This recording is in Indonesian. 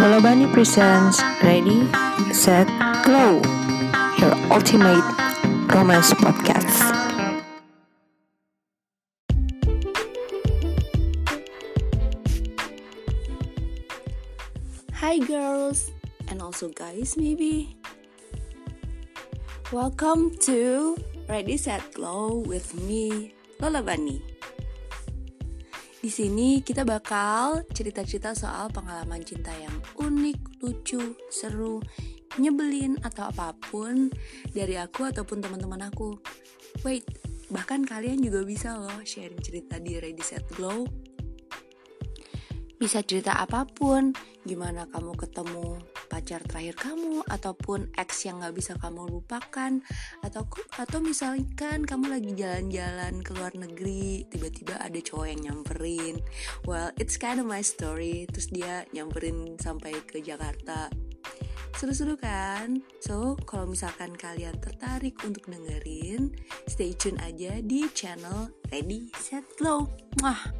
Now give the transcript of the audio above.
Lolobani presents Ready, Set, Glow Your ultimate romance podcast. Hi girls, and also guys maybe. Welcome to Ready, Set, Glow with me, Lola Bani di sini kita bakal cerita-cerita soal pengalaman cinta yang unik, lucu, seru, nyebelin atau apa pun dari aku ataupun teman-teman aku. Wait, bahkan kalian juga bisa loh sharing cerita di Ready Set Glow. Bisa cerita apa pun, gimana kamu ketemu pacar terakhir kamu ataupun ex yang nggak bisa kamu lupakan atau atau misalkan kamu lagi jalan-jalan ke luar negeri tiba-tiba ada cowok yang nyamperin. Well it's kind of my story. Terus dia nyamperin sampai ke Jakarta. Seru-seru kan? So kalau misalkan kalian tertarik untuk dengerin stay tune aja di channel Ready Set Glow. Mwah.